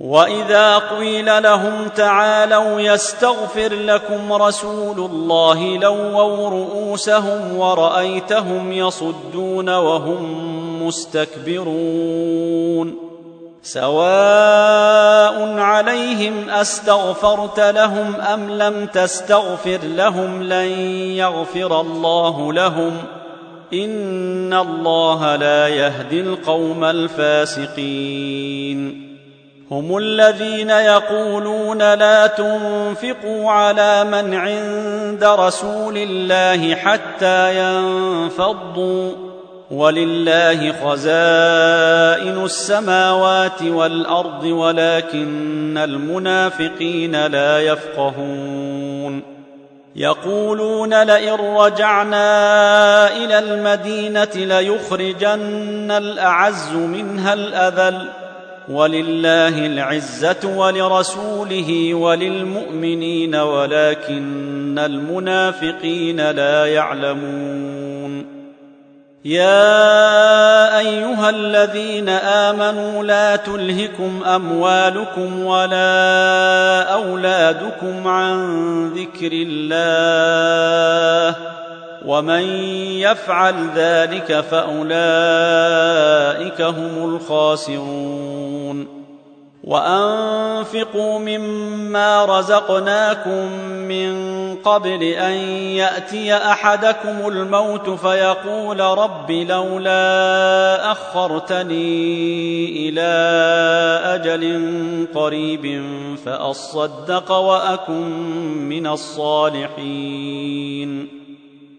واذا قيل لهم تعالوا يستغفر لكم رسول الله لووا رؤوسهم ورايتهم يصدون وهم مستكبرون سواء عليهم استغفرت لهم ام لم تستغفر لهم لن يغفر الله لهم ان الله لا يهدي القوم الفاسقين هم الذين يقولون لا تنفقوا على من عند رسول الله حتى ينفضوا. ولله خزائن السماوات والأرض ولكن المنافقين لا يفقهون. يقولون لئن رجعنا إلى المدينة ليخرجن الأعز منها الأذل. ولله العزة ولرسوله وللمؤمنين ولكن المنافقين لا يعلمون. يا أيها الذين آمنوا لا تلهكم أموالكم ولا أولادكم عن ذكر الله. ومن يفعل ذلك فاولئك هم الخاسرون وانفقوا مما رزقناكم من قبل ان ياتي احدكم الموت فيقول رب لولا اخرتني إلى أجل قريب فاصدق واكن من الصالحين